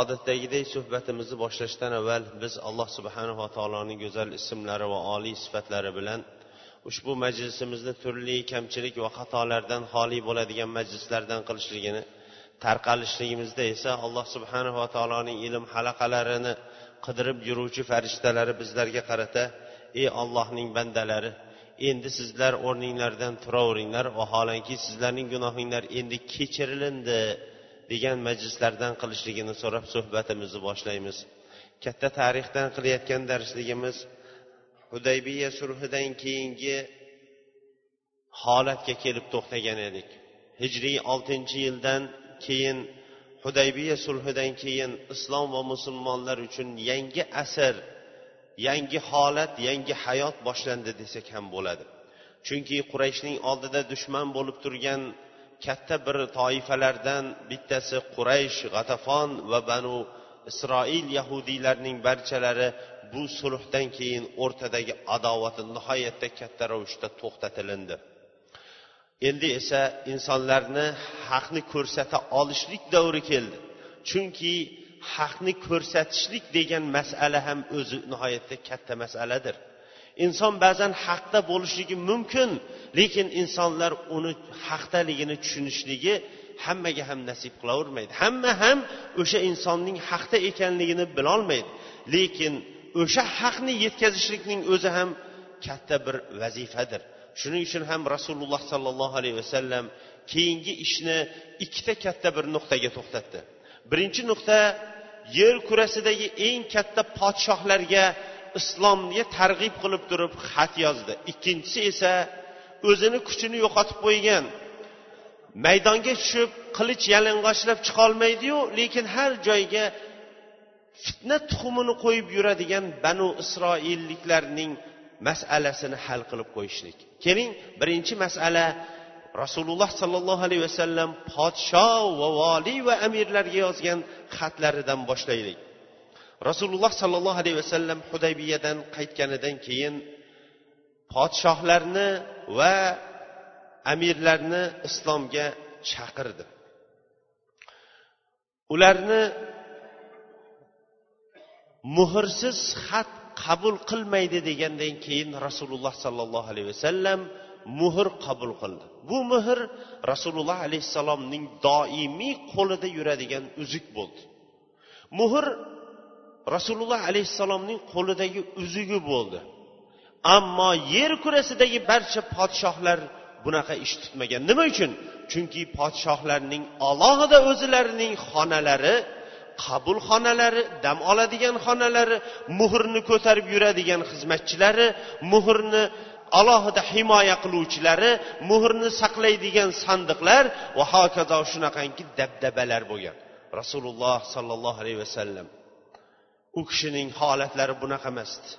Odatdagidek suhbatimizni boshlashdan avval biz alloh subhanava taoloning go'zal ismlari va oliy sifatlari bilan ushbu majlisimizni turli kamchilik va xatolardan xoli bo'ladigan majlislardan qilishligini tarqalishligimizda esa alloh subhanava taoloning ilm halaqalarini qidirib yuruvchi farishtalari bizlarga qarata ey ollohning bandalari endi sizlar o'rninglardan turaveringlar vaholanki sizlarning gunohinglar endi kechirilindi. Degan majlislardan qilishligini so'rab suhbatimizni boshlaymiz. Katta tarixdan qilayotgan darsligimiz hudaybiya sulhidan keyingi holatga kelib to'xtagan edik. Hijriy oltinchi yildan keyin hudaybiya sulhidan keyin islom va musulmonlar uchun yangi asr yangi holat yangi hayot boshlandi desak ham bo'ladi. Chunki qurayshning oldida dushman bo'lib turgan katta bir toifalardan bittasi quraysh g'atafon va banu isroil yahudiylarning barchalari bu sulhdan keyin o'rtadagi adovati nihoyatda katta ravishda to'xtatilindi. Endi esa insonlarni haqni ko'rsata olishlik davri keldi. Chunki haqni ko'rsatishlik degan masala ham o'zi nihoyatda katta masaladir. Inson ba'zan haqda bo'lishligi mumkin lekin insonlar uni haqdaligini tushunishligi hammaga ham nasib qilavermaydi. Hamma ham o'sha insonning haqda ekanligini bilolmaydi lekin o'sha haqni yetkazishlikning o'zi ham katta bir vazifadir. Shuning uchun ham rasululloh sollallohu alayhi vasallam keyingi ishni ikkita katta bir nuqtaga to'xtatdi. Birinchi nuqta yer kurasidagi eng katta podshohlarga islomga targ'ib qilib turib xat yozdi. Ikkinchisi esa o'zini kuchini yo'qotib qo'ygan. Maydonga tushib qilich yalang'ochlab chiqolmaydiyu lekin har joyga fitna tuxumini qo'yib yuradigan banu isroilliklarning masalasini hal qilib qo'yishlik. Keling birinchi masala rasululloh sollallohu alayhi vasallam podsho va voliy va amirlarga yozgan xatlaridan boshlaylik. Rasululloh sollallohu alayhi vasallam hudaybiyadan qaytganidan keyin podshohlarni va amirlarni islomga chaqirdi. Ularni muhrsiz xat qabul qilmaydi degandan keyin rasululloh sollallohu alayhi vasallam muhr qabul qildi. Bu muhr rasululloh alayhissalomning doimiy qo'lida yuradigan uzuk bo'ldi. Muhr rasululloh alayhissalomning qo'lidagi uzugi bo'ldi. Ammo yer kurasidagi barcha podshohlar bunaqa ish tutmagan. Nima uchun? Chunki podshohlarning alohida o'zilarining xonalari qabul xonalari dam oladigan xonalari muhrni ko'tarib yuradigan xizmatchilari muhrni alohida himoya qiluvchilari muhrni saqlaydigan sandiqlar va hokazo shunaqangi dabdabalar bo'lgan. Rasululloh sollallohu alayhi vasallam u kishining holatlari bunaqa emasdi.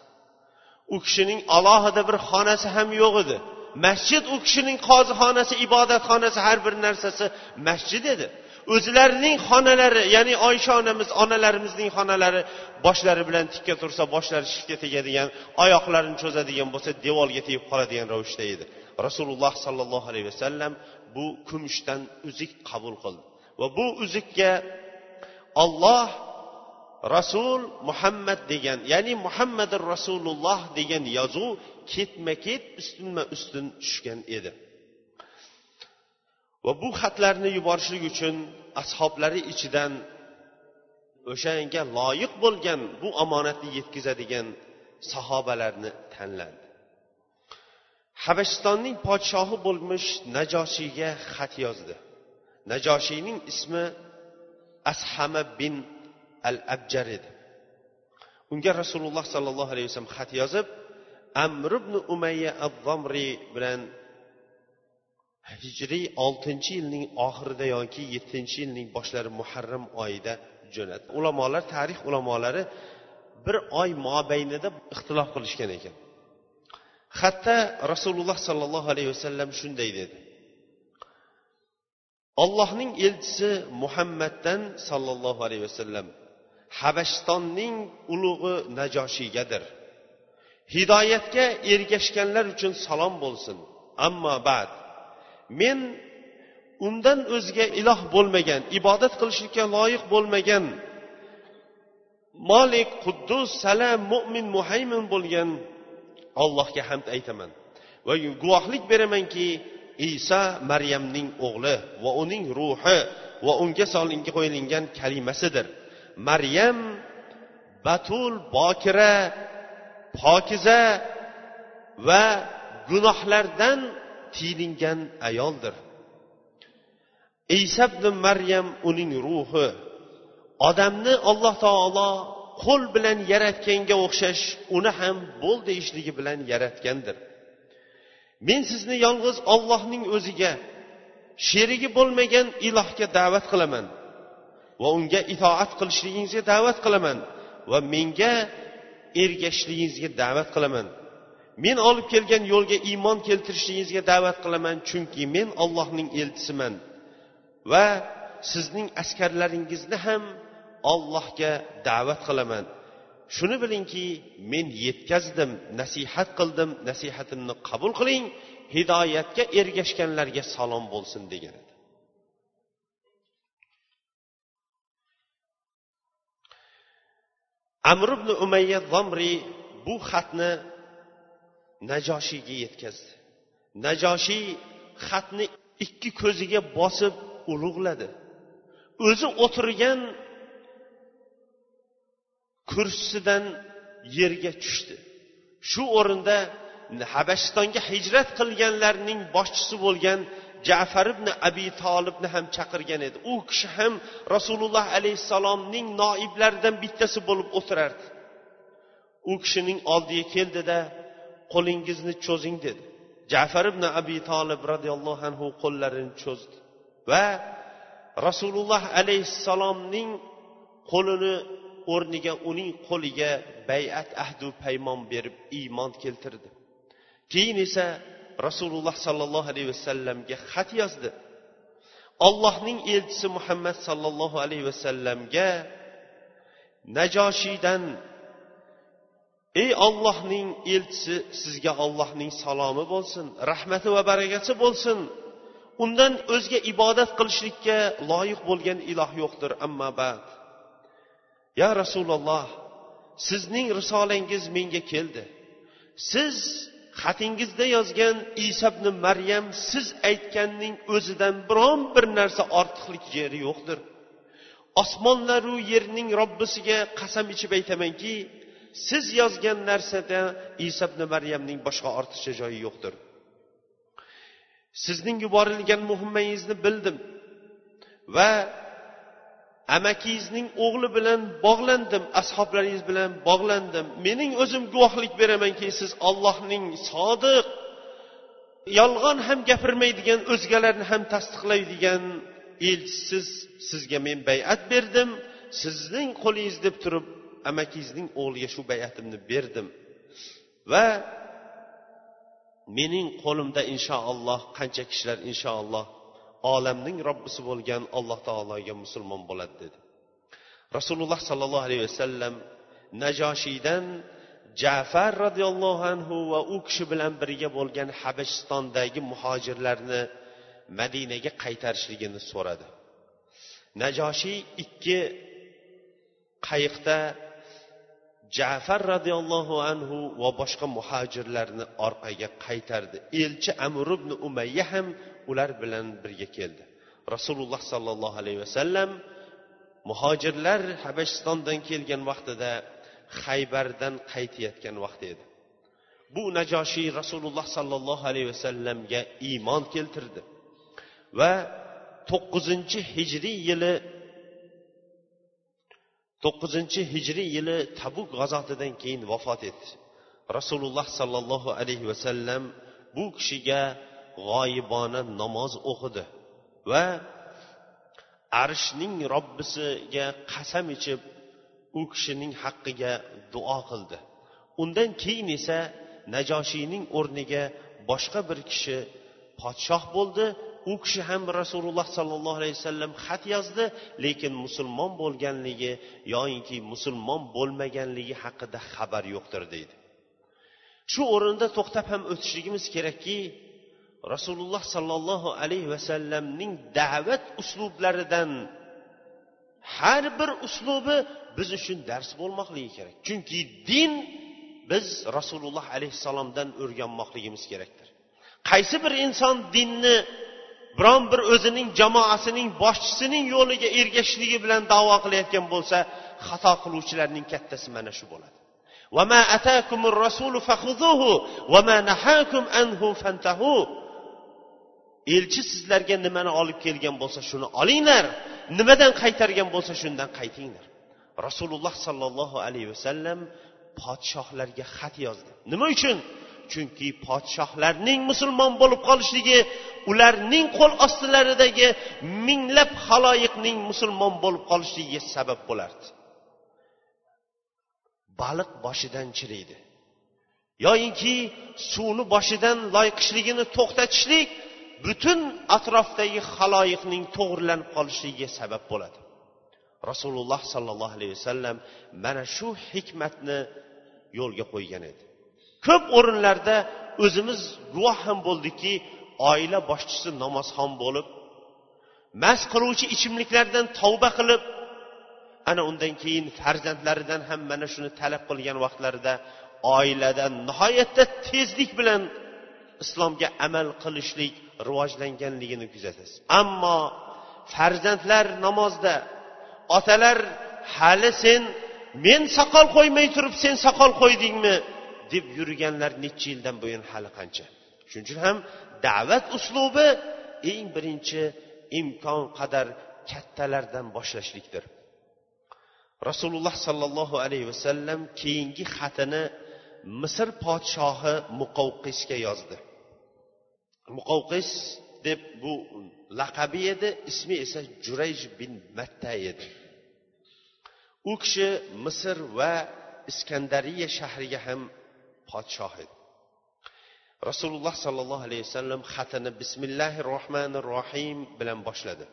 U kishining alohida bir xonasi ham yo'q edi. Masjid u kishining qozixonasi ibodatxonasi har bir narsasi masjid edi. O'zlarining xonalari ya'ni oysha onamiz onalarimizning xonalari boshlari bilan tikka tursa boshlari shiftga tegadigan oyoqlarini cho'zadigan bo'lsa devorga tegib qoladigan ravishda edi. Rasululloh sollallohu alayhi vasallam bu kumushdan uzuk qabul qildi. Va bu uzukka olloh rasul muhammad degan ya'ni muhammadi rasululloh degan yozuv ketma ket ustunma ustun tushgan edi. Va bu xatlarni yuborishlik uchun ashoblari ichidan o'shanga loyiq bo'lgan bu omonatni yetkazadigan sahobalarni tanladi habashistonning podshohi bo'lmish najoshiyga xat yozdi. Najoshiyning ismi ashama bin al abjar edi. Unga rasululloh sollallohu alayhi vasallam xat yozib amr ibn umayya azzomriy bilan hijriy oltinchi yilning oxirida yoki yettinchi yilning boshlari muharram oyida jo'natdi. Ulamolar tarix ulamolari bir oy mobaynida ixtilof qilishgan ekan. Xatda rasululloh sollallohu alayhi vasallam shunday dedi. Allohning elchisi muhammaddan sollallohu alayhi vasallam habashistonning ulug'i najoshiygadir hidoyatga ergashganlar uchun salom bo'lsin. Ammo bad. Men undan o'zga iloh bo'lmagan ibodat qilishlikka loyiq bo'lmagan molik quddus salam mo'min muhaymin bo'lgan allohga hamd aytaman. Va guvohlik beramanki iso maryamning o'g'li va uning ruhi va unga solinga qo'yilgan kalimasidir. Maryam batul bokira pokiza va gunohlardan tiyingan ayoldir. Isa ibn maryam uning ruhi odamni alloh taolo qo'l bilan yaratganga o'xshash uni ham bo'l deyishligi bilan yaratgandir. Men sizni yolg'iz ollohning o'ziga sherigi bo'lmagan ilohga da'vat qilaman. Va unga itoat qilishligingizga da'vat qilaman va menga ergashishligingizga da'vat qilaman. Men olib kelgan yo'lga iymon keltirishligingizga da'vat qilaman chunki men ollohning elchisiman va sizning askarlaringizni ham ollohga da'vat qilaman. Shuni bilingki men yetkazdim nasihat qildim nasihatimni qabul qiling hidoyatga ergashganlarga salom bo'lsin degan. Amr ibn umayya zomriy bu xatni najoshiyga yetkazdi. Najoshiy xatni ikki ko'ziga bosib ulug'ladi. O'zi o'tirgan kursisidan yerga tushdi. Shu o'rinda habashistonga hijrat qilganlarning boshchisi bo'lgan jafar ibn abi tolibni ham chaqirgan edi. U kishi ham rasululloh alayhissalomning noiblaridan bittasi bo'lib o'tirardi. U kishining oldiga keldida qo'lingizni cho'zing dedi. Jafar ibn abi tolib roziyallohu anhu qo'llarini cho'zdi va rasululloh alayhissalomning qo'lini o'rniga uning qo'liga bayat ahdu paymon berib iymon keltirdi. Keyin esa rasululloh sollallohu alayhi vasallamga xat yozdi. Allohning elchisi muhammad sollallohu alayhi vasallamga najoshiydan ey ollohning elchisi sizga ollohning salomi bo'lsin rahmati va barakati bo'lsin. Undan o'zga ibodat qilishlikka loyiq bo'lgan iloh yo'qdir amma bad. Ya rasululloh sizning risolangiz menga keldi. Siz xatingizda yozgan isa ibn maryam siz aytganning o'zidan biron bir narsa ortiqlik yeri yo'qdir. Osmonlaru yerning robbisiga qasam ichib aytamanki siz yozgan narsada isa ibn maryamning boshqa ortiqcha joyi yo'qdir. Sizning yuborilgan muhimmangizni bildim va amakingizning o'g'li bilan bog'landim ashoblaringiz bilan bog'landim. Mening o'zim guvohlik beramanki siz ollohning sodiq yolg'on ham gapirmaydigan o'zgalarni ham tasdiqlaydigan elchisiz sizga men bayat berdim. Sizning qo'lingiz deb turib amakingizning o'g'liga shu bayatimni berdim. Va mening qo'limda inshaalloh qancha kishilar inshaalloh olamning robbisi bo'lgan alloh taologa musulmon bo'ladi dedi. Rasululloh sollallohu alayhi vasallam najoshiydan jafar roziyallohu anhu va u kishi bilan birga bo'lgan habashistondagi muhojirlarni madinaga qaytarishligini so'radi. Najoshiy ikki qayiqda jafar roziyallohu anhu va boshqa muhojirlarni orqaga qaytardi. Elchi amr ibn umayya ham ular bilan birga keldi. Rasululloh sollallohu alayhi vasallam muhojirlar habashistondan kelgan vaqtida haybardan qaytayotgan vaqti edi. Bu najoshiy rasululloh sollallohu alayhi vasallamga iymon keltirdi va to'qqizinchi hijriy yili to'qqizinchi hijriy yili tabuk g'azotidan keyin vafot etdi. Rasululloh sollallohu alayhi vasallam bu kishiga g'oyibona namoz o'qidi va arshning robbisiga qasam ichib u kishining haqqiga duo qildi. Undan keyin esa najoshiyning o'rniga boshqa bir kishi podshoh bo'ldi. U kishi ham rasululloh sollallohu alayhi vasallam xat yozdi lekin musulmon bo'lganligi yoyinki musulmon bo'lmaganligi haqida xabar yo'qdir deydi. Shu o'rinda to'xtab ham o'tishligimiz kerakki rasululloh sollallohu alayhi vasallamning da'vat uslublaridan har bir uslubi biz uchun dars bo'lmoqligi kerak. Chunki din biz rasululloh alayhissalomdan o'rganmoqligimiz kerakdir. Qaysi bir inson dinni biron bir o'zining jamoasining boshchisining yo'liga ergashishligi bilan davo qilayotgan bo'lsa xato qiluvchilarning kattasi mana shu bo'ladi. Elchi sizlarga nimani olib kelgan bo'lsa shuni olinglar nimadan qaytargan bo'lsa shundan qaytinglar. Rasululloh sollallohu alayhi vasallam podshohlarga xat yozdi. Nima uchun? Chunki podshohlarning musulmon bo'lib qolishligi ularning qo'l ostilaridagi minglab haloyiqning musulmon bo'lib qolishligiga sabab bo'lardi. Baliq boshidan chiriydi. Yoyinki suvni boshidan loyqishligini to'xtatishlik butun atrofdagi haloyiqning to'g'irlanib qolishligiga sabab bo'ladi. Rasululloh sollallohu alayhi vasallam mana shu hikmatni yo'lga qo'ygan edi. Ko'p o'rinlarda o'zimiz guvoh ham bo'ldikki oila boshchisi namozxon bo'lib mast qiluvchi ichimliklardan tavba qilib ana undan keyin farzandlaridan ham mana shuni talab qilgan vaqtlarida oiladan nihoyatda tezlik bilan islomga amal qilishlik rivojlanganligini kuzatasiz. Ammo farzandlar namozda otalar hali sen men soqol qo'ymay turib sen soqol qo'ydingmi? deb yurganlar necha yildan buyon hali qancha. Shuning uchun ham da'vat uslubi eng birinchi imkon qadar kattalardan boshlashlikdir. Rasululloh sollallohu alayhi vasallam keyingi xatini misr podshohi muqovqishga yozdi. Muqovqish deb bu laqabi edi ismi esa jurayj bin matta edi. U kishi misr va iskandariya shahriga ham podshoh edi. Rasululloh sollallohu alayhi vasallam xatini bismillahi rohmanir rohim bilan boshladi.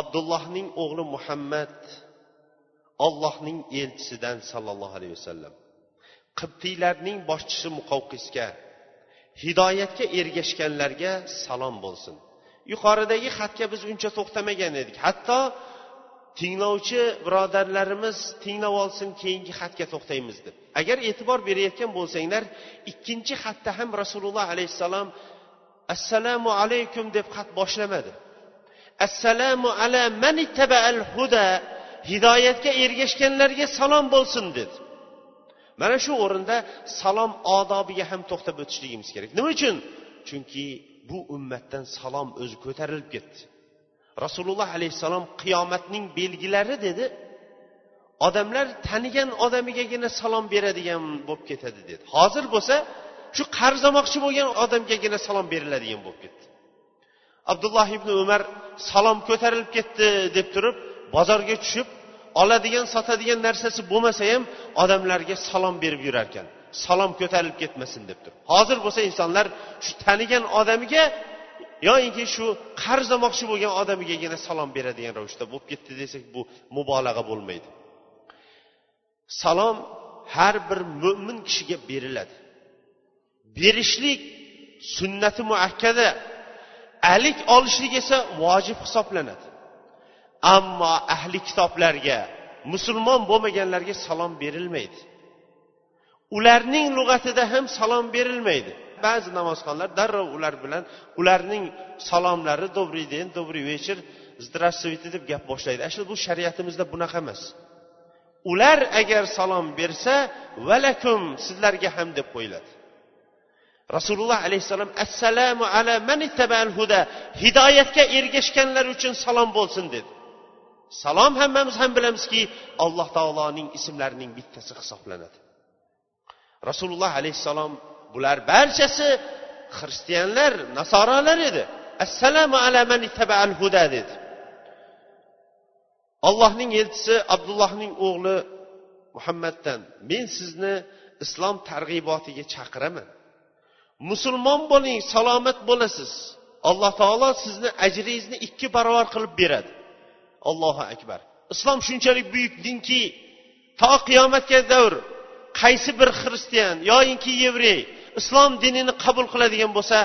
Abdullohning o'g'li muhammad ollohning elchisidan sollallohu alayhi vasallam. Qibtiylarning boshchisi muqovqisga hidoyatga ergashganlarga salom bo'lsin. Yuqoridagi xatga biz uncha to'xtamagan edik. Hatto tinglovchi birodarlarimiz tinglab olsin keyingi xatga to'xtaymiz deb. Agar e'tibor berayotgan bo'lsanglar ikkinchi xatda ham rasululloh alayhissalom assalomu alaykum deb xat boshlamadi. Assalomu ala man al huda hidoyatga ergashganlarga salom bo'lsin dedi. Mana shu o'rinda salom odobiga ham to'xtab o'tishligimiz kerak. Nima uchun? Chunki bu ummatdan salom o'zi ko'tarilib ketdi. Rasululloh alayhissalom qiyomatning belgilari dedi odamlar tanigan odamigagina salom beradigan bo'lib ketadi dedi. Hozir bo'lsa shu qarz olmoqchi bo'lgan odamgagina salom beriladigan bo'lib ketdi. Abdulloh ibn umar salom ko'tarilib ketdi deb turib bozorga tushib oladigan sotadigan narsasi bo'lmasa ham odamlarga salom berib yurarkan. Salom ko'tarilib ketmasin deb turib. Hozir bo'lsa insonlar shu tanigan odamiga yoyinki shu qarz olmoqchi bo'lgan odamigagina salom beradigan ravishda bo'lib ketdi desak bu mubolag'a bo'lmaydi. Salom har bir mo'min kishiga beriladi. Berishlik sunnati muakkada alik olishlik esa vojib hisoblanadi. Ammo ahli kitoblarga musulmon bo'lmaganlarga salom berilmaydi. Ularning lug'atida ham salom berilmaydi. Ba'zi namozxonlar darrov ular bilan ularning salomlari добрый день добрый вечер здравствуйте deb gap boshlaydi. Ana bu shariatimizda bunaqa emas. Ular agar salom bersa valakum sizlarga ham deb qo'yiladi. Rasululloh alayhissalom assalomu ala man huda hidoyatga ergashganlar uchun salom bo'lsin dedi. Salom hammamiz ham bilamizki alloh taoloning ismlarining bittasi hisoblanadi. Rasululloh alayhissalom bular barchasi xristianlar nasoralar edi. Assalomu ala man al huda dedi. Allohning elchisi abdullohning o'g'li muhammaddan men sizni islom targ'ibotiga chaqiraman. Musulmon bo'ling salomat bo'lasiz. Alloh taolo sizni ajringizni ikki barobar qilib beradi. Allohu akbar. Islom shunchalik buyuk dinki to qiyomatga davr qaysi bir xristian yoyinki yevrey islom dinini qabul qiladigan bo'lsa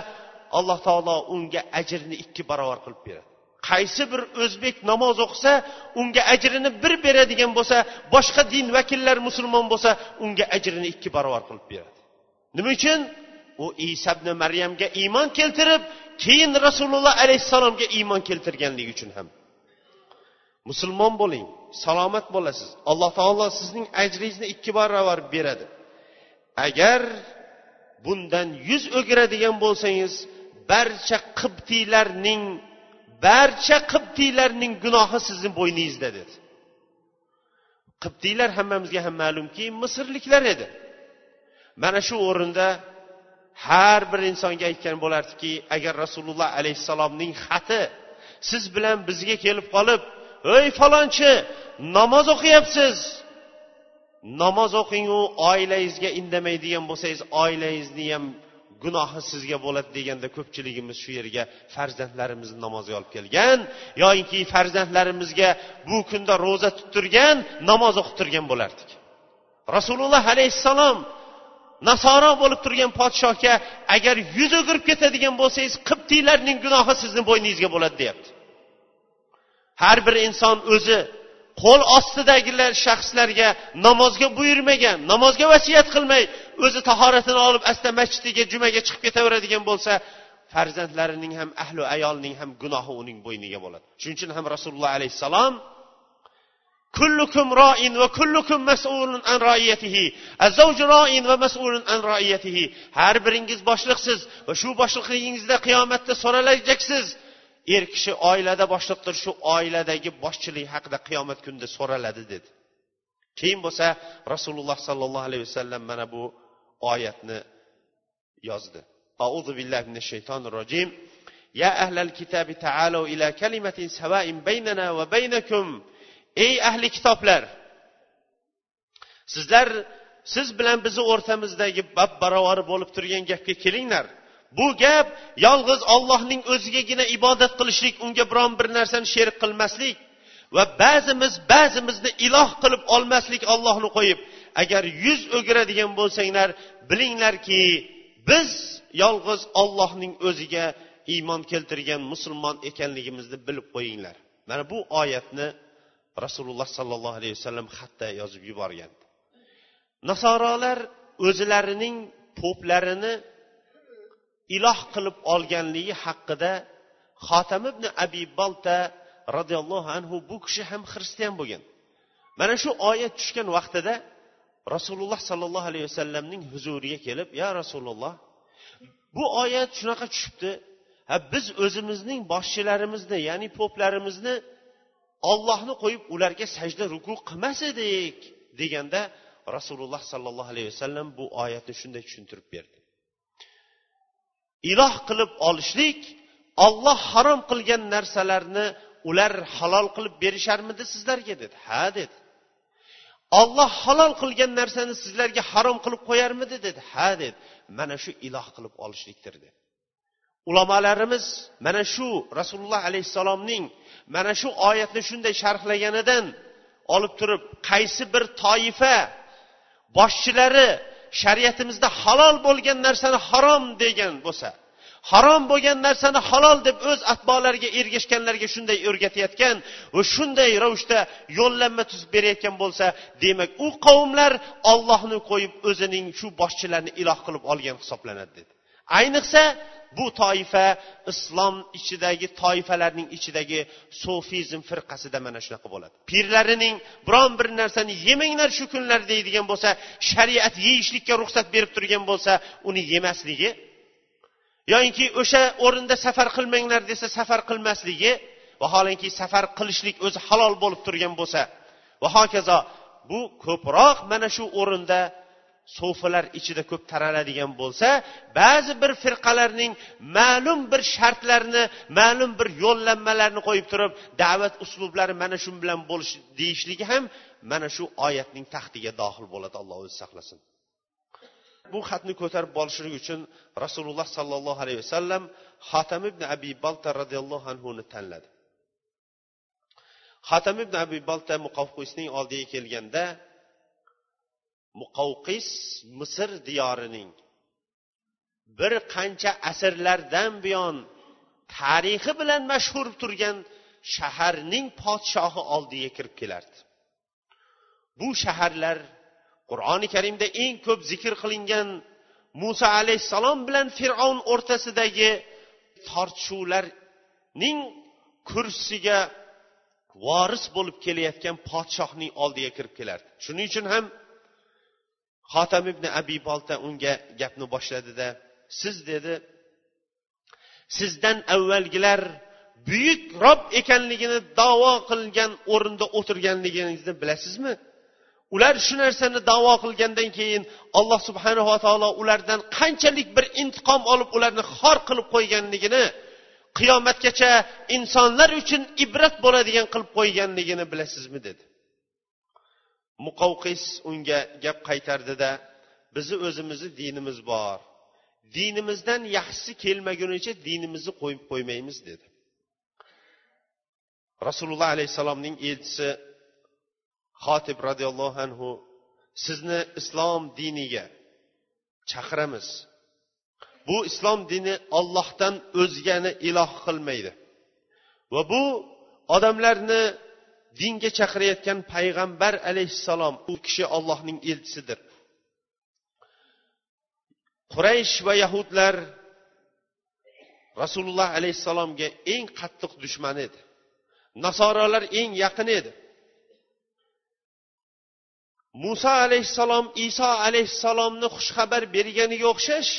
alloh taolo unga ajrni ikki barobar qilib beradi. Qaysi bir o'zbek namoz o'qisa unga ajrini bir beradigan bo'lsa boshqa din vakillari musulmon bo'lsa unga ajrini ikki barobar qilib beradi. Nima uchun? U isa ibn maryamga iymon keltirib keyin rasululloh alayhissalomga iymon keltirganligi uchun ham. Musulmon bo'ling salomat bo'lasiz. Alloh taolo sizning ajringizni ikki barobar beradi. Agar bundan yuz o'giradigan bo'lsangiz barcha qibtiylarning barcha qibtiylarning gunohi sizni bo'yningizda dedi. Qibtiylar hammamizga ham ma'lumki misrliklar edi. Mana shu o'rinda har bir insonga aytgan bo'lardiki agar rasululloh alayhissalomning xati siz bilan bizga kelib qolib ey falonchi namoz o'qiyapsiz? Namoz o'qingu oilangizga indamaydigan bo'lsangiz oilangizni ham gunohi sizga bo'ladi deganda ko'pchiligimiz shu yerga farzandlarimizni namozga olib kelgan yoinki farzandlarimizga bu kunda ro'za tuttirgan namoz o'qitirgan bo'lardik. Rasululloh alayhissalom nasoro bo'lib turgan podshohga agar yuz o'girib ketadigan bo'lsangiz qibtiylarning gunohi sizni bo'yningizga bo'ladi deyapti. Har bir inson o'zi qo'l ostidagilar shaxslarga namozga buyurmagan namozga vasiyat qilmay o'zi tahoratini olib asta masjidiga jumaga chiqib ketaveradigan bo'lsa farzandlarining ham ahli ayolning ham gunohi uning bo'yniga bo'ladi. Shuning uchun ham rasululloh alayhissalom kullukum roin va kullukum mas'ulun an roiyatihi azavju roin va mas'ulun an roiyatihi har biringiz boshliqsiz va shu boshliqligingizda qiyomatda so'ralajaksiz. er kishi oilada boshliqdir shu oiladagi boshchilik haqida qiyomat kunida so'raladi dedi keyin bo'lsa rasululloh sollallohu alayhi vasallam mana bu oyatni yozdi أعوذ بالله من الشيطان الرجيم يا أهل الكتاب تعالوا إلى كلمة سواء بيننا وبينكم ey ahli kitoblar sizlar siz bilan bizni o'rtamizdagi bab barobar bo'lib turgan gapga kelinglar Bu gap yolg'iz ollohning o'zigagina ibodat qilishlik unga biron bir narsani sherik qilmaslik va ba'zimiz ba'zimizni iloh qilib olmaslik ollohni qo'yib agar yuz o'giradigan bo'lsanglar bilinglarki biz yolg'iz ollohning o'ziga iymon keltirgan musulmon ekanligimizni bilib qo'yinglar. Mana bu oyatni rasululloh sollallohu alayhi vasallam xatda yozib yuborgan nasorolar o'zlarining po'plarini iloh qilib olganligi haqida xotam ibn abi bolta roziyallohu anhu bu kishi ham xristian bo'lgan. Mana shu oyat tushgan vaqtida rasululloh sollallohu alayhi vasallamning huzuriga kelib ya rasululloh bu oyat shunaqa tushibdi. Ha biz o'zimizning boshchilarimizni ya'ni poplarimizni ollohni qo'yib ularga sajda ruku qilmas edik deganda rasululloh sollallohu alayhi vasallam bu oyatni shunday tushuntirib berdi. Iloh qilib olishlik olloh harom qilgan narsalarni ular halol qilib berisharmidi sizlarga? dedi. Ha dedi. Olloh halol qilgan narsani sizlarga harom qilib qo'yarmidi? dedi. Ha dedi. Mana shu iloh qilib olishlikdir dedi. Ulamolarimiz mana shu rasululloh alayhissalomning mana shu oyatni shunday sharhlaganidan olib turib qaysi bir toifa boshchilari shariatimizda halol bo'lgan narsani harom degan bo'lsa harom bo'lgan narsani halol deb o'z atbolariga ergashganlarga shunday o'rgatayotgan va shunday ravishda yo'llanma tuzib berayotgan bo'lsa demak u qavmlar ollohni qo'yib o'zining shu boshchilarini iloh qilib olgan hisoblanadi dedi. Ayniqsa bu toifa islom ichidagi toifalarning ichidagi sufizm firqasida mana shunaqa bo'ladi. Pirlarining biron bir narsani yemanglar shu kunlar deydigan bo'lsa shariat yeyishlikka ruxsat berib turgan bo'lsa uni yemasligi yoyinki o'sha o'rinda safar qilmanglar desa safar qilmasligi vaholanki safar qilishlik o'zi halol bo'lib turgan bo'lsa va hokazo bu ko'proq mana shu o'rinda so'filar ichida ko'p taraladigan bo'lsa ba'zi bir firqalarning ma'lum bir shartlarni ma'lum bir yo'llanmalarni qo'yib turib da'vat uslublari mana shu bilan bo'lish deyishligi ham mana shu oyatning taxtiga dohil bo'ladi alloh o'zi saqlasin. Bu xatni ko'tarib borishlik uchun rasululloh sollallohu alayhi vasallam xotam ibn abi balta roziyallohu anhuni tanladi. Xotam ibn abi balta muqavqisning oldiga kelganda muqovqis misr diyorining bir qancha asrlardan buyon tarixi bilan mashhur turgan shaharning podshohi oldiga kirib kelardi. Bu shaharlar qur'oni karimda eng ko'p zikr qilingan muso alayhissalom bilan fir'avn o'rtasidagi tortishuvlarning kursiga voris bo'lib kelayotgan podshohning oldiga kirib kelardi. Shuning uchun ham xotam ibn abi bolta unga gapni boshladida siz dedi sizdan avvalgilar buyuk rob ekanligini davo qilgan o'rinda o'tirganligingizni bilasizmi? Ular shu narsani davo qilgandan keyin alloh subhanava taolo ulardan qanchalik bir intiqom olib ularni xor qilib qo'yganligini qiyomatgacha insonlar uchun ibrat bo'ladigan qilib qo'yganligini bilasizmi dedi. Muqovqis unga gap qaytardida bizni o'zimizni dinimiz bor. Dinimizdan yaxshisi kelmagunicha dinimizni qo'yib qo'ymaymiz dedi. Rasululloh alayhissalomning elchisi xotib roziyallohu anhu sizni islom diniga chaqiramiz. Bu islom dini ollohdan o'zgani iloh qilmaydi. Va bu odamlarni dinga chaqirayotgan payg'ambar alayhissalom u kishi ollohning elchisidir. Quraysh va yahudlar rasululloh alayhissalomga eng qattiq dushman edi. Nasorolar eng yaqin edi. Muso alayhissalom iso alayhissalomni xushxabar berganiga o'xshash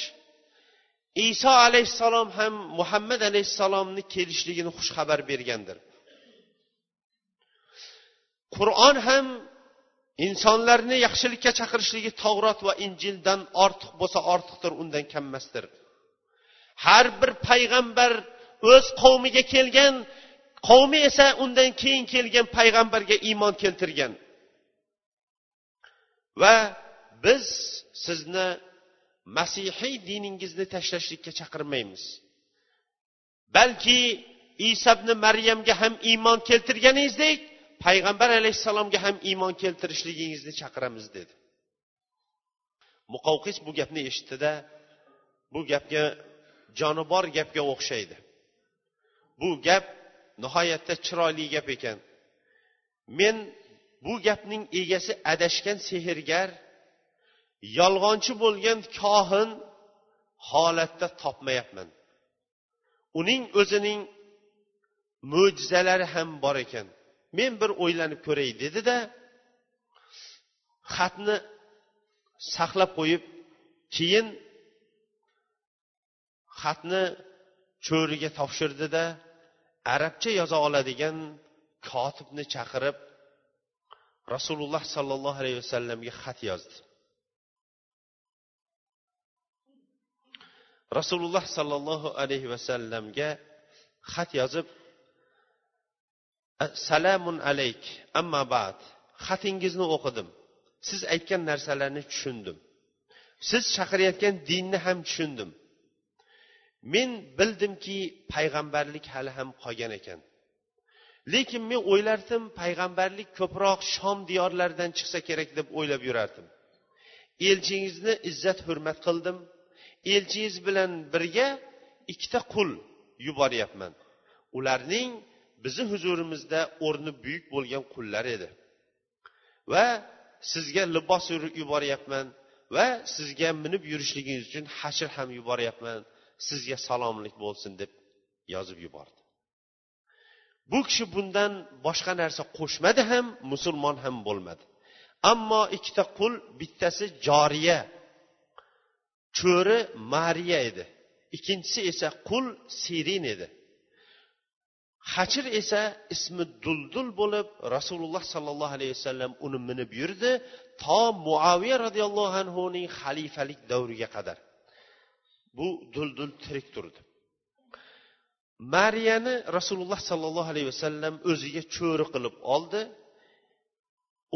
iso alayhissalom ham muhammad alayhissalomni kelishligini xushxabar bergandir. Qur'on ham insonlarni yaxshilikka chaqirishligi tavrot va injildan ortiq bo'lsa ortiqdir undan kammasdir. Har bir payg'ambar o'z qavmiga kelgan qavmi esa undan keyin kelgan payg'ambarga iymon keltirgan. Va biz sizni masihiy diningizni tashlashlikka chaqirmaymiz. Balki iso ibn maryamga ham iymon keltirganingizdek payg'ambar alayhissalomga ham iymon keltirishligingizni chaqiramiz dedi. Muqovqis bu gapni eshitdida bu gapga joni bor gapga o'xshaydi. Bu gap nihoyatda chiroyli gap ekan. Men bu gapning egasi adashgan sehrgar yolg'onchi bo'lgan kohin holatda topmayapman. Uning o'zining mo'jizalari ham bor ekan. Men bir o'ylanib ko'ray dedida xatni saqlab qo'yib keyin xatni cho'riga topshirdida arabcha yoza oladigan kotibni chaqirib rasululloh sollallohu alayhi vasallamga xat yozdi. Rasululloh sollallohu alayhi vasallamga xat yozib salamun alayk. Amma bad. Xatingizni o'qidim. Siz aytgan narsalarni tushundim. Siz chaqirayotgan dinni ham tushundim. Men bildimki payg'ambarlik hali ham qolgan ekan. Lekin men o'ylardim payg'ambarlik ko'proq shom diyorlaridan chiqsa kerak deb o'ylab yurardim. Elchingizni izzat hurmat qildim. Elchingiz bilan birga ikkita qul yuboryapman. Ularning bizni huzurimizda o'rni buyuk bo'lgan qullar edi. Va sizga libos yuboryapman va sizga minib yurishligingiz uchun hashr ham yuboryapman. Sizga salomlik bo'lsin deb yozib yubordi. Bu kishi bundan boshqa narsa qo'shmadi ham musulmon ham bo'lmadi. Ammo ikkita qul bittasi joriya cho'ri mariya edi. Ikkinchisi esa qul sirin edi. Hachir esa ismi duldul bo'lib rasululloh sollallohu alayhi vasallam uni minib yurdi to muaviya roziyallohu anhuning xalifalik davriga qadar. Bu duldul tirik turdi. Mariyani rasululloh sollallohu alayhi vasallam o'ziga cho'ri qilib oldi.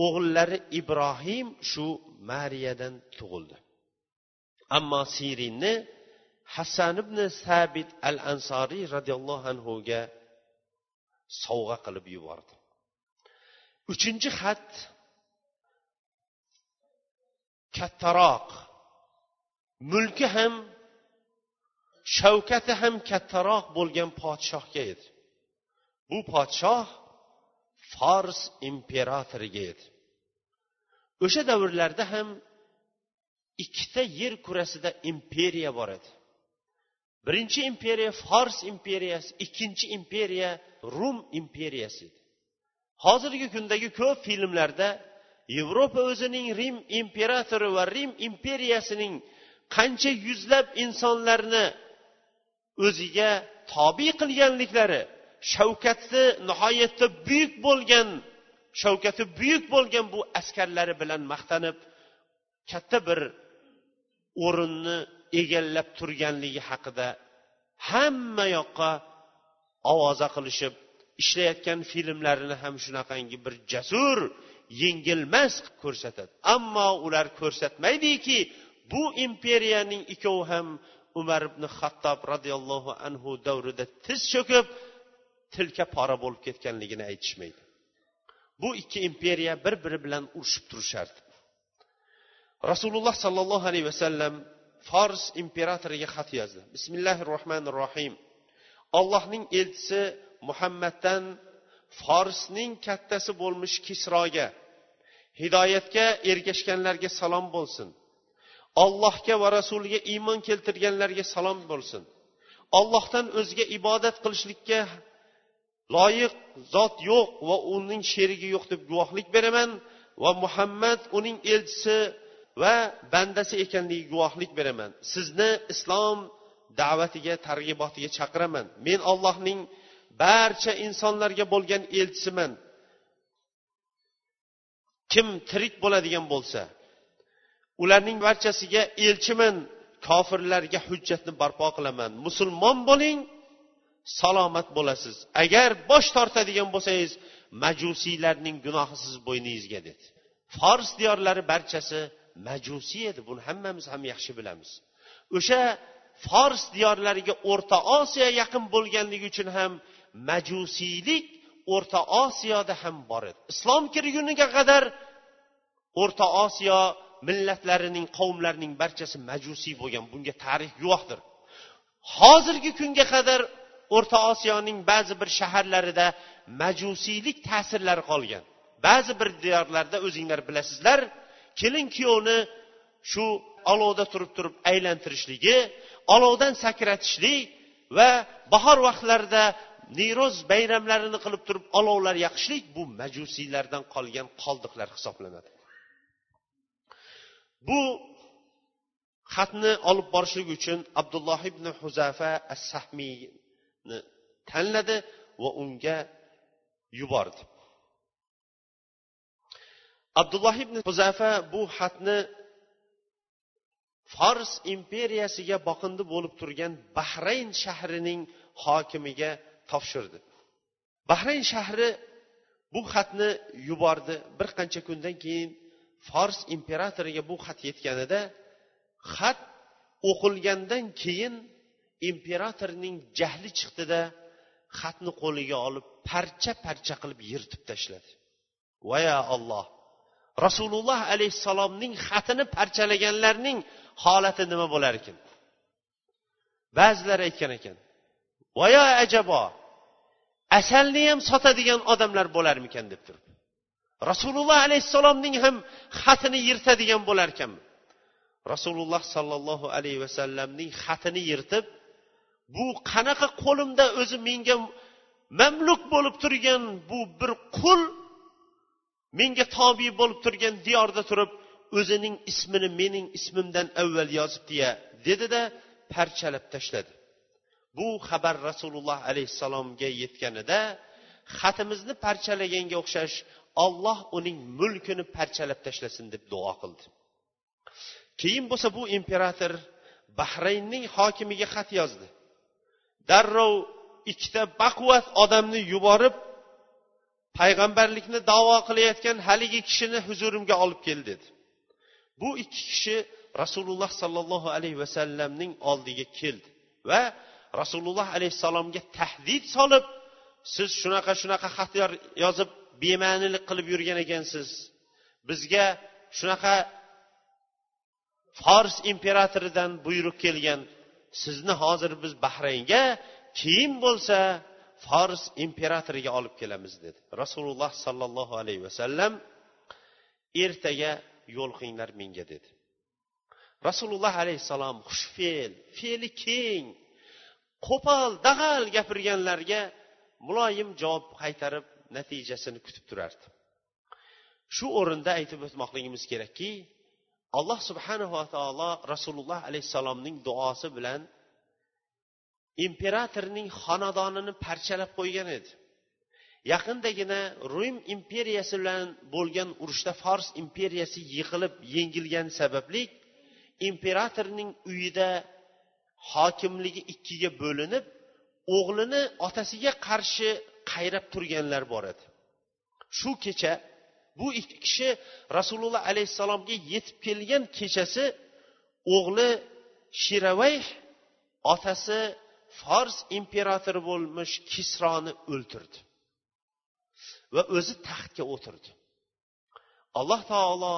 O'g'illari ibrohim shu mariyadan tug'ildi. Ammo sirinni hassan ibn sabit al ansoriy roziyallohu anhuga sovg'a qilib yubordi. Uchinchi xat kattaroq. Mulki ham shavkati ham kattaroq bo'lgan podshohga edi. Bu podshoh fors imperatoriga edi. O'sha davrlarda ham ikkita yer kurasida imperiya bor edi. Birinchi imperiya fors imperiyasi ikkinchi imperiya rum imperiyasi edi. Hozirgi kundagi ko'p filmlarda yevropa o'zining rim imperatori va rim imperiyasining qancha yuzlab insonlarni o'ziga tobe qilganliklari shavkati nihoyatda buyuk bo'lgan shavkati buyuk bo'lgan bu askarlari bilan maqtanib katta bir o'rinni egallab turganligi haqida hamma yoqqa ovoza qilishib ishlayotgan filmlarini ham shunaqangi bir jasur yengilmas ko'rsatadi. Ammo ular ko'rsatmaydiki bu imperiyaning ikkovi ham umar ibn xattob roziyallohu anhu davrida tiz cho'kib tilka pora bo'lib ketganligini aytishmaydi. Bu ikki imperiya bir biri bilan urushib turishardi. Rasululloh sollallohu alayhi vasallam fors imperatoriga xat yozdi. Bismillahi rohmanir rohim allohning elchisi muhammaddan forsning kattasi bo'lmish kisroga hidoyatga ergashganlarga salom bo'lsin. Allohga va rasuliga iymon keltirganlarga salom bo'lsin. Ollohdan o'ziga ibodat qilishlikka loyiq zot yo'q va uning sherigi yo'q deb guvohlik beraman va muhammad uning elchisi va bandasi ekanligiga guvohlik beraman. Sizni islom da'vatiga targ'ibotiga chaqiraman. Men ollohning barcha insonlarga bo'lgan elchisiman. Kim tirik bo'ladigan bo'lsa ularning barchasiga elchiman. Kofirlarga hujjatni barpo qilaman. Musulmon bo'ling salomat bo'lasiz. Agar bosh tortadigan bo'lsangiz majusiylarning gunohi siz bo'yningizga dedi fors diyorlari barchasi majusiy edi buni hammamiz ham yaxshi bilamiz. O'sha fors diyorlariga o'rta osiyo yaqin bo'lganligi uchun ham majusiylik o'rta osiyoda ham bor edi. Islom kirguniga qadar o'rta osiyo millatlarining qavmlarining barchasi majusiy bo'lgan bunga tarix guvohdir. Hozirgi kunga qadar o'rta osiyoning ba'zi bir shaharlarida majusiylik ta'sirlari qolgan. Ba'zi bir diyorlarda o'zinglar bilasizlar kelin kuyovni shu olovda turib turib aylantirishligi olovdan sakratishlik va bahor vaqtlarida niyro'z bayramlarini qilib turib olovlar yoqishlik bu majusiylardan qolgan qoldiqlar hisoblanadi. Bu xatni olib borishlik uchun abdulloh ibn huzafa as sahmiyni tanladi va unga yubordi. Abdulloh ibn huzafa bu xatni fors imperiyasiga boqindi bo'lib turgan bahrayn shahrining hokimiga topshirdi. Bahrayn shahri bu xatni yubordi. Bir qancha kundan keyin fors imperatoriga bu xat yetganida xat o'qilgandan keyin imperatorning jahli chiqdida xatni qo'liga olib parcha parcha qilib yirtib tashladi. Vaya olloh rasululloh alayhissalomning xatini parchalaganlarning holati nima bo'lar ekan? Ba'zilar aytgan ekan voyo ajabo asalni ham sotadigan odamlar bo'larmikan? deb turib. Rasululloh alayhissalomning ham xatini yirtadigan bo'larkanmi rasululloh sollallohu alayhi vasallamning xatini yirtib bu qanaqa qo'limda o'zi menga mamluk bo'lib turgan bu bir qul menga tobe bo'lib turgan diyorda turib o'zining ismini mening ismimdan avval yozibdiya dedida parchalab tashladi. Bu xabar rasululloh alayhissalomga yetganida xatimizni parchalaganga o'xshash olloh uning mulkini parchalab tashlasin deb duo qildi. Keyin bo'lsa bu imperator bahraynning hokimiga xat yozdi. Darrov ikkita baquvvat odamni yuborib payg'ambarlikni davo qilayotgan haligi kishini huzurimga olib kel dedi. Bu ikki kishi rasululloh sollallohu alayhi vasallamning oldiga keldi va rasululloh alayhissalomga tahdid solib siz shunaqa shunaqa xat yozib bema'nilik qilib yurgan ekansiz. Bizga shunaqa fors imperatoridan buyruq kelgan. Sizni hozir biz bahraynga keyin bo'lsa fors imperatoriga olib kelamiz dedi. Rasululloh sollallohu alayhi vasallam ertaga yo'l qilinglar menga dedi. Rasululloh alayhissalom xushfe'l fe'li keng. Qo'pol dag'al gapirganlarga muloyim javob qaytarib natijasini kutib turardi. Shu o'rinda aytib o'tmoqligimiz kerakki alloh subhanava taolo rasululloh alayhissalomning duosi bilan imperatorning xonadonini parchalab qo'ygan edi. Yaqindagina rum imperiyasi bilan bo'lgan urushda fors imperiyasi yiqilib yengilgani sababli imperatorning uyida hokimligi ikkiga bo'linib o'g'lini otasiga qarshi qayrab turganlar bor edi. Shu kecha bu ikki kishi rasululloh alayhissalomga yetib kelgan kechasi o'g'li shiravayh otasi fors imperatori bo'lmish kisroni o'ltirdi va o'zi taxtga o'tirdi. Alloh taolo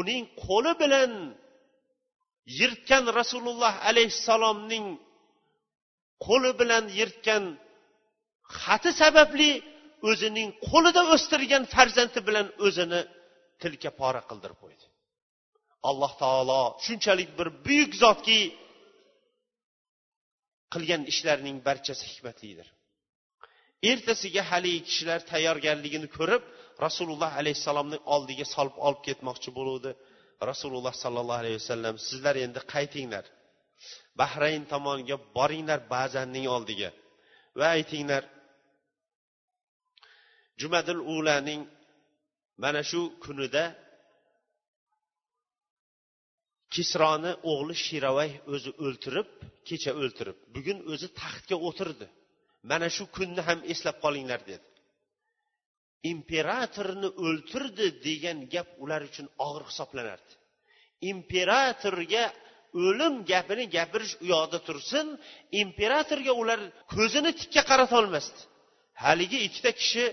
uning qo'li bilan yirtgan rasululloh alayhissalomning qo'li bilan yirtgan xati sababli o'zining qo'lida o'stirgan farzandi bilan o'zini tilka pora qildirib qo'ydi. Alloh taolo shunchalik bir buyuk zotki qilgan ishlarining barchasi hikmatlidir. Ertasiga haligi kishilar tayyorgarligini ko'rib rasululloh alayhissalomni oldiga solib olib ketmoqchi bo'luvdi. Rasululloh sollallohu alayhi vasallam sizlar endi qaytinglar. Bahrayn tomoniga boringlar bazanning oldiga va aytinglar jumadil ulaning mana shu kunida kisroni o'g'li shiravay o'zi o'ltirib kecha o'ltirib bugun o'zi taxtga o'tirdi. Mana shu kunni ham eslab qolinglar dedi. Imperatorni o'ltirdi degan gap ular uchun og'ir hisoblanardi. Imperatorga o'lim gapini gapirish u yoqda tursin imperatorga ular ko'zini tikka qaratolmasdi haligi ikkita kishi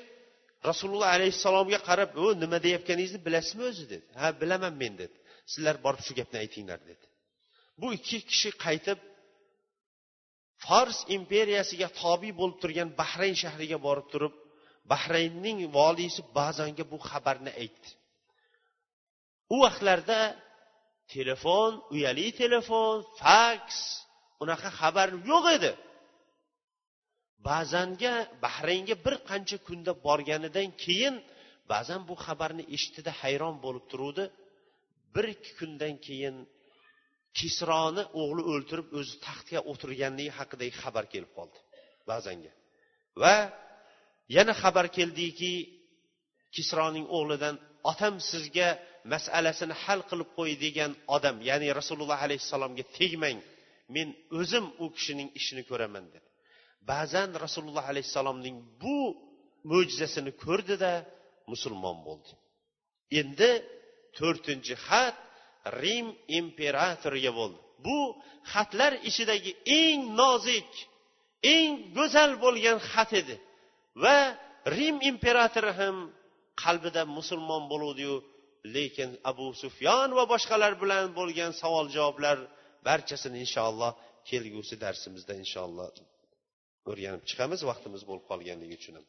rasululloh alayhissalomga qarab u nima deyayotganingizni bilasizmi o'zi? dedi. Ha bilaman men dedi. Sizlar borib shu gapni aytinglar dedi. Bu ikki kishi qaytib fors imperiyasiga tobiy bo'lib turgan bahrayn shahriga borib turib bahraynning voliysi bazanga bu xabarni aytdi. U vaqtlarda telefon uyali telefon faks unaqa xabar yo'q edi. Ba'zanga bahraynga bir qancha kunda borganidan keyin ba'zan bu xabarni eshitdida hayron bo'lib turuvdi. Bir ikki kundan keyin kisroni o'g'li o'ltirib o'zi taxtga o'tirganligi haqidagi xabar kelib qoldi ba'zanga. Va yana xabar keldiki kisroning o'g'lidan otam sizga masalasini hal qilib qo'y degan odam ya'ni rasululloh alayhissalomga tegmang men o'zim u kishining ishini ko'raman dedi. Ba'zan rasululloh alayhissalomning bu mo'jizasini ko'rdida musulmon bo'ldi. Endi to'rtinchi xat rim imperatoriga bo'ldi. Bu xatlar ichidagi eng nozik eng go'zal bo'lgan xat edi. Va rim imperatori ham qalbida musulmon bo'luvdiyu lekin abu sufyon va boshqalar bilan bo'lgan savol javoblar barchasini inshaalloh kelgusi darsimizda inshaalloh o'rganib chiqamiz vaqtimiz bo'lib qolganligi uchun